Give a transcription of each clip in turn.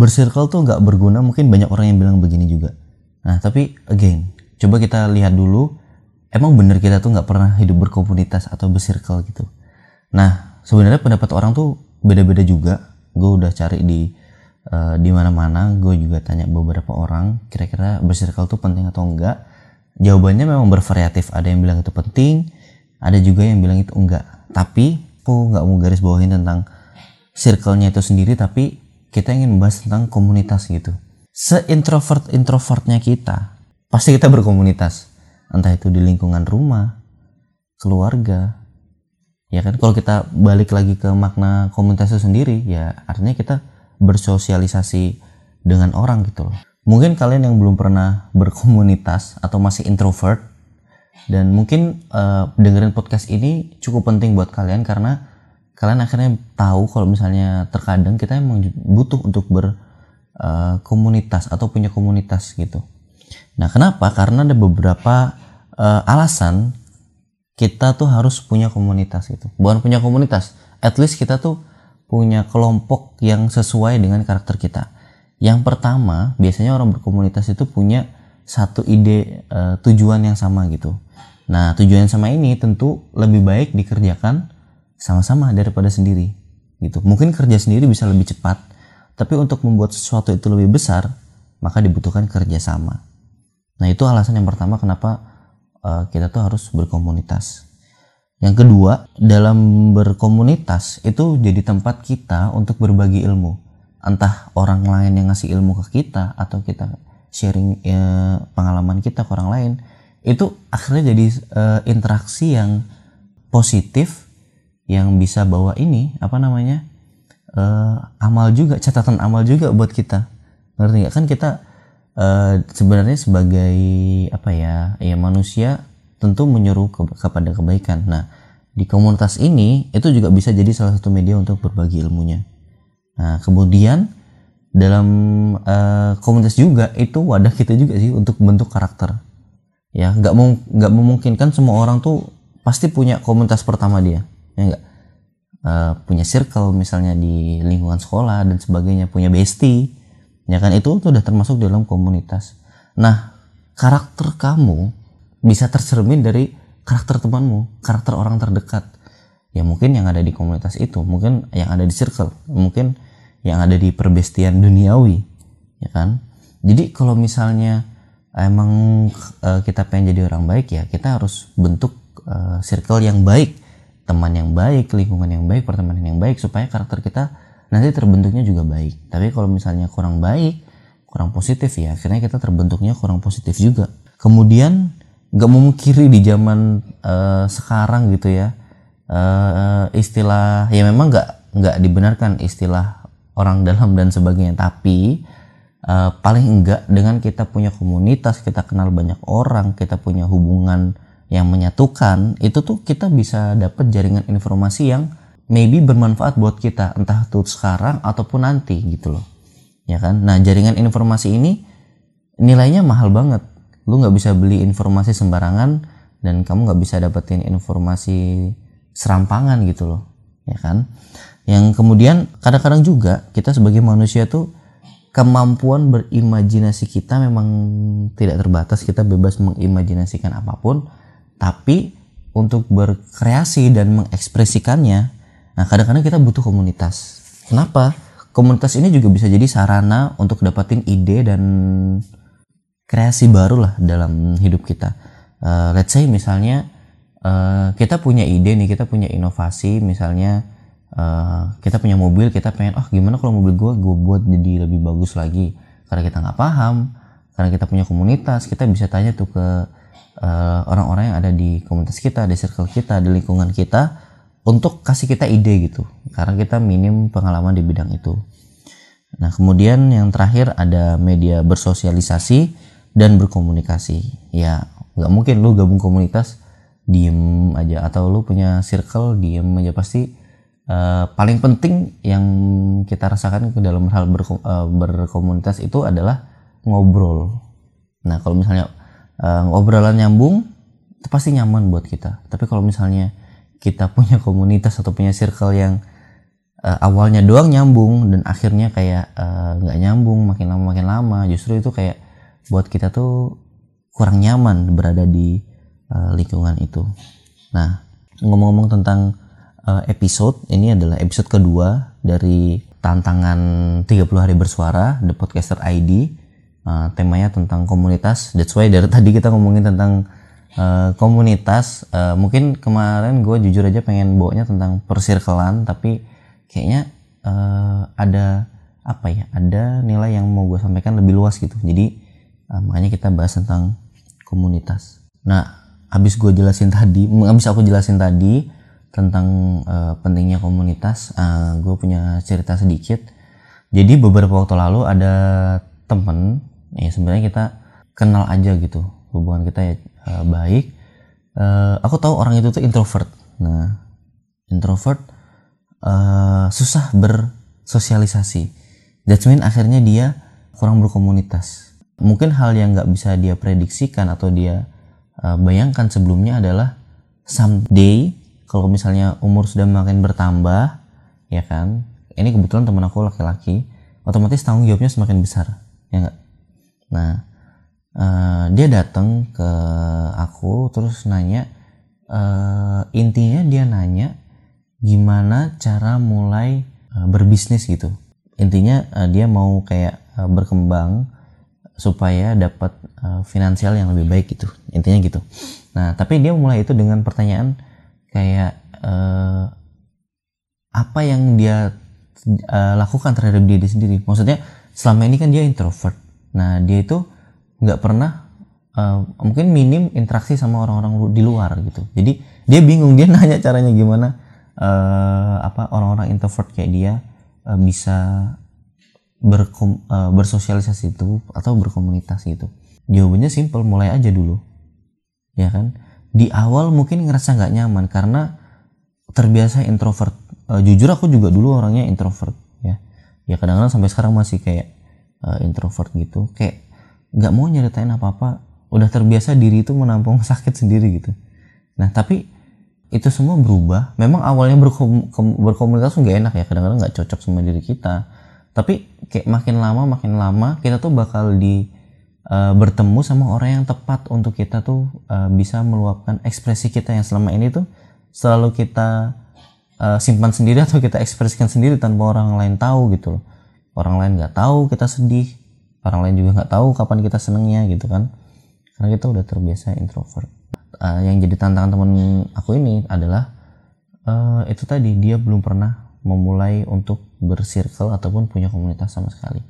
Bersirkel tuh nggak berguna, mungkin banyak orang yang bilang begini juga. Nah, tapi again, coba kita lihat dulu, emang bener kita tuh nggak pernah hidup berkomunitas atau bersirkel gitu. Nah, sebenarnya pendapat orang tuh beda-beda juga. Gue udah cari di uh, di mana-mana, gue juga tanya beberapa orang, kira-kira bersirkel tuh penting atau enggak. Jawabannya memang bervariatif. Ada yang bilang itu penting, ada juga yang bilang itu enggak. Tapi aku nggak mau garis bawahin tentang circle-nya itu sendiri, tapi kita ingin membahas tentang komunitas gitu. Seintrovert introvertnya kita, pasti kita berkomunitas. Entah itu di lingkungan rumah, keluarga. Ya kan kalau kita balik lagi ke makna komunitas itu sendiri, ya artinya kita bersosialisasi dengan orang gitu loh. Mungkin kalian yang belum pernah berkomunitas atau masih introvert dan mungkin uh, dengerin podcast ini cukup penting buat kalian karena kalian akhirnya tahu kalau misalnya terkadang kita emang butuh untuk berkomunitas uh, atau punya komunitas gitu. Nah, kenapa? Karena ada beberapa uh, alasan kita tuh harus punya komunitas gitu. Bukan punya komunitas, at least kita tuh punya kelompok yang sesuai dengan karakter kita. Yang pertama, biasanya orang berkomunitas itu punya satu ide uh, tujuan yang sama gitu. Nah, tujuan sama ini tentu lebih baik dikerjakan sama-sama daripada sendiri gitu. Mungkin kerja sendiri bisa lebih cepat tapi untuk membuat sesuatu itu lebih besar maka dibutuhkan kerjasama nah itu alasan yang pertama kenapa uh, kita tuh harus berkomunitas. Yang kedua dalam berkomunitas itu jadi tempat kita untuk berbagi ilmu. Entah orang lain yang ngasih ilmu ke kita atau kita sharing ya, pengalaman kita ke orang lain itu akhirnya jadi uh, interaksi yang positif yang bisa bawa ini apa namanya uh, amal juga catatan amal juga buat kita. Ngerti nggak? Kan kita uh, sebenarnya sebagai apa ya ya manusia tentu menyuruh ke, kepada kebaikan. Nah di komunitas ini itu juga bisa jadi salah satu media untuk berbagi ilmunya. Nah kemudian dalam uh, komunitas juga itu wadah kita juga sih untuk bentuk karakter. Ya nggak nggak memungkinkan semua orang tuh pasti punya komunitas pertama dia ya enggak uh, eh, punya circle misalnya di lingkungan sekolah dan sebagainya punya bestie ya kan? Itu sudah termasuk dalam komunitas. Nah karakter kamu bisa tercermin dari karakter temanmu karakter orang terdekat. Ya mungkin yang ada di komunitas itu mungkin yang ada di circle mungkin yang ada di perbestian duniawi ya kan? Jadi kalau misalnya emang uh, kita pengen jadi orang baik ya kita harus bentuk uh, circle yang baik teman yang baik, lingkungan yang baik, pertemanan yang baik supaya karakter kita nanti terbentuknya juga baik. Tapi kalau misalnya kurang baik, kurang positif ya akhirnya kita terbentuknya kurang positif juga. Kemudian nggak memungkiri di zaman uh, sekarang gitu ya uh, istilah ya memang nggak nggak dibenarkan istilah orang dalam dan sebagainya tapi uh, paling enggak dengan kita punya komunitas kita kenal banyak orang kita punya hubungan yang menyatukan itu tuh kita bisa dapat jaringan informasi yang maybe bermanfaat buat kita entah itu sekarang ataupun nanti gitu loh. Ya kan? Nah jaringan informasi ini nilainya mahal banget. Lu nggak bisa beli informasi sembarangan dan kamu nggak bisa dapetin informasi serampangan gitu loh. Ya kan? Yang kemudian kadang-kadang juga kita sebagai manusia tuh kemampuan berimajinasi kita memang tidak terbatas. Kita bebas mengimajinasikan apa pun tapi untuk berkreasi dan mengekspresikannya nah kadang-kadang kita butuh komunitas. Kenapa? Komunitas ini juga bisa jadi sarana untuk dapetin ide dan kreasi baru lah dalam hidup kita. Uh, let's say misalnya uh, kita punya ide nih kita punya inovasi misalnya uh, kita punya mobil kita pengen oh gimana kalau mobil gue gue buat jadi lebih bagus lagi? Karena kita nggak paham karena kita punya komunitas kita bisa tanya tuh ke orang-orang uh, yang ada di komunitas kita, di circle kita, di lingkungan kita untuk kasih kita ide gitu. Karena kita minim pengalaman di bidang itu. Nah, kemudian yang terakhir ada media bersosialisasi dan berkomunikasi. Ya, nggak mungkin lu gabung komunitas diem aja atau lu punya circle diem aja pasti uh, paling penting yang kita rasakan ke dalam hal berko uh, berkomunitas itu adalah ngobrol. Nah, kalau misalnya uh, obrolan nyambung itu pasti nyaman buat kita. Tapi kalau misalnya kita punya komunitas atau punya circle yang uh, awalnya doang nyambung dan akhirnya kayak nggak uh, nyambung makin lama makin lama justru itu kayak buat kita tuh kurang nyaman berada di uh, lingkungan itu. Nah ngomong-ngomong tentang uh, episode ini adalah episode kedua dari tantangan 30 hari bersuara The Podcaster ID uh, temanya tentang komunitas. That's why dari tadi kita ngomongin tentang uh, komunitas. Uh, mungkin kemarin gue jujur aja pengen bawanya tentang persirkelan tapi kayaknya uh, ada apa ya ada nilai yang mau gue sampaikan lebih luas gitu. Jadi uh, makanya kita bahas tentang komunitas. Nah habis gue jelasin tadi habis aku jelasin tadi tentang uh, pentingnya komunitas uh, gue punya cerita sedikit. Jadi beberapa waktu lalu ada temen ya sebenarnya kita kenal aja gitu. Hubungan kita ya uh, baik. Uh, aku tahu orang itu tuh introvert. Nah introvert uh, susah bersosialisasi. That's akhirnya dia kurang berkomunitas. Mungkin hal yang nggak bisa dia prediksikan atau dia uh, bayangkan sebelumnya adalah someday kalau misalnya umur sudah makin bertambah ya kan? Ini kebetulan teman aku laki-laki otomatis tanggung jawabnya semakin besar ya enggak nah uh, dia datang ke aku terus nanya uh, intinya dia nanya gimana cara mulai uh, berbisnis gitu. Intinya uh, dia mau kayak uh, berkembang supaya dapat uh, finansial yang lebih baik gitu. Intinya gitu. Nah tapi dia mulai itu dengan pertanyaan kayak uh, apa yang dia uh, lakukan terhadap diri sendiri? Maksudnya selama ini kan dia introvert nah dia itu nggak pernah uh, mungkin minim interaksi sama orang-orang di luar gitu. Jadi dia bingung dia nanya caranya gimana uh, apa orang-orang introvert kayak dia uh, bisa berkom, uh, bersosialisasi itu atau berkomunitas itu jawabannya simple mulai aja dulu. Ya kan? Di awal mungkin ngerasa nggak nyaman karena terbiasa introvert. Uh, jujur aku juga dulu orangnya introvert ya. Ya kadang-kadang sampai sekarang masih kayak uh, introvert gitu kayak nggak mau nyeritain apa-apa. Udah terbiasa diri itu menampung sakit sendiri gitu. Nah tapi itu semua berubah. Memang awalnya berkom berkomunikasi nggak enak ya kadang-kadang nggak cocok sama diri kita. Tapi kayak makin lama makin lama kita tuh bakal di uh, bertemu sama orang yang tepat untuk kita tuh uh, bisa meluapkan ekspresi kita yang selama ini tuh selalu kita uh, simpan sendiri atau kita ekspresikan sendiri tanpa orang lain tahu gitu loh orang lain nggak tahu kita sedih orang lain juga nggak tahu kapan kita senengnya gitu kan. Karena kita udah terbiasa introvert. Uh, yang jadi tantangan temen aku ini adalah uh, itu tadi dia belum pernah memulai untuk bersirkel ataupun punya komunitas sama sekali.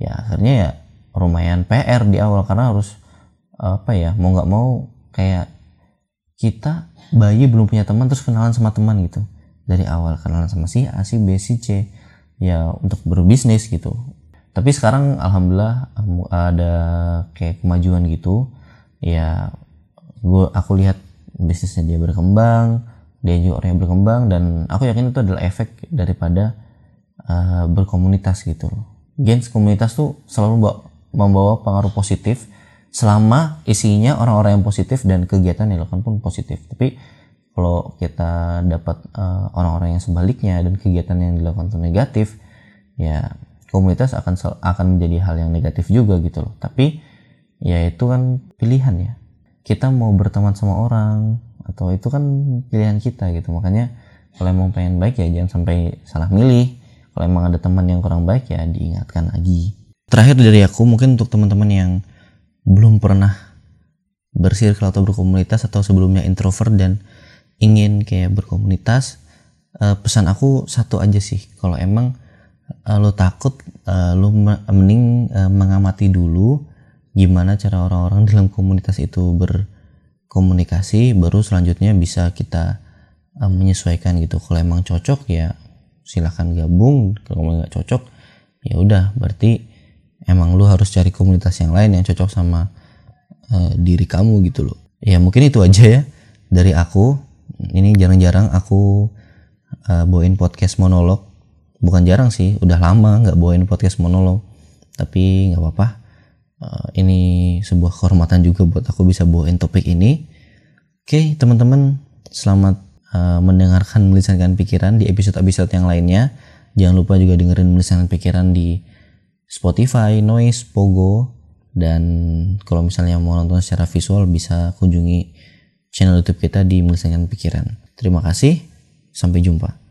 Ya akhirnya ya lumayan PR di awal karena harus apa ya mau nggak mau kayak kita bayi belum punya teman terus kenalan sama teman gitu. Dari awal kenalan sama si A si B si C ya untuk berbisnis gitu. Tapi sekarang alhamdulillah ada kayak kemajuan gitu. Ya gue aku lihat bisnisnya dia berkembang dia juga orang yang berkembang dan aku yakin itu adalah efek daripada uh, berkomunitas gitu gens komunitas tuh selalu membawa pengaruh positif selama isinya orang-orang yang positif dan kegiatan yang dilakukan pun positif. Tapi kalau kita dapat uh, orang-orang yang sebaliknya dan kegiatan yang dilakukan itu negatif ya komunitas akan akan menjadi hal yang negatif juga gitu loh. Tapi ya itu kan pilihan ya. Kita mau berteman sama orang atau itu kan pilihan kita gitu. Makanya kalau emang pengen baik ya jangan sampai salah milih. Kalau emang ada teman yang kurang baik ya diingatkan lagi. Terakhir dari aku mungkin untuk teman-teman yang belum pernah bersirkel atau berkomunitas atau sebelumnya introvert dan ingin kayak berkomunitas uh, pesan aku satu aja sih. Kalau emang uh, lo takut uh, lo mending uh, mengamati dulu gimana cara orang-orang dalam komunitas itu berkomunikasi baru selanjutnya bisa kita uh, menyesuaikan gitu. Kalau emang cocok ya silahkan gabung. Kalau nggak cocok ya udah. Berarti emang lu harus cari komunitas yang lain yang cocok sama uh, diri kamu gitu loh. Ya mungkin itu aja ya dari aku ini jarang-jarang aku uh, bawain podcast monolog. Bukan jarang sih udah lama nggak bawain podcast monolog. Tapi nggak apa-apa. Uh, ini sebuah kehormatan juga buat aku bisa bawain topik ini. Oke okay, teman-teman selamat uh, mendengarkan melisankan pikiran di episode-episode yang lainnya. Jangan lupa juga dengerin melisankan pikiran di Spotify, Noise, Pogo, dan kalau misalnya mau nonton secara visual bisa kunjungi channel YouTube kita di Mengesankan Pikiran. Terima kasih, sampai jumpa.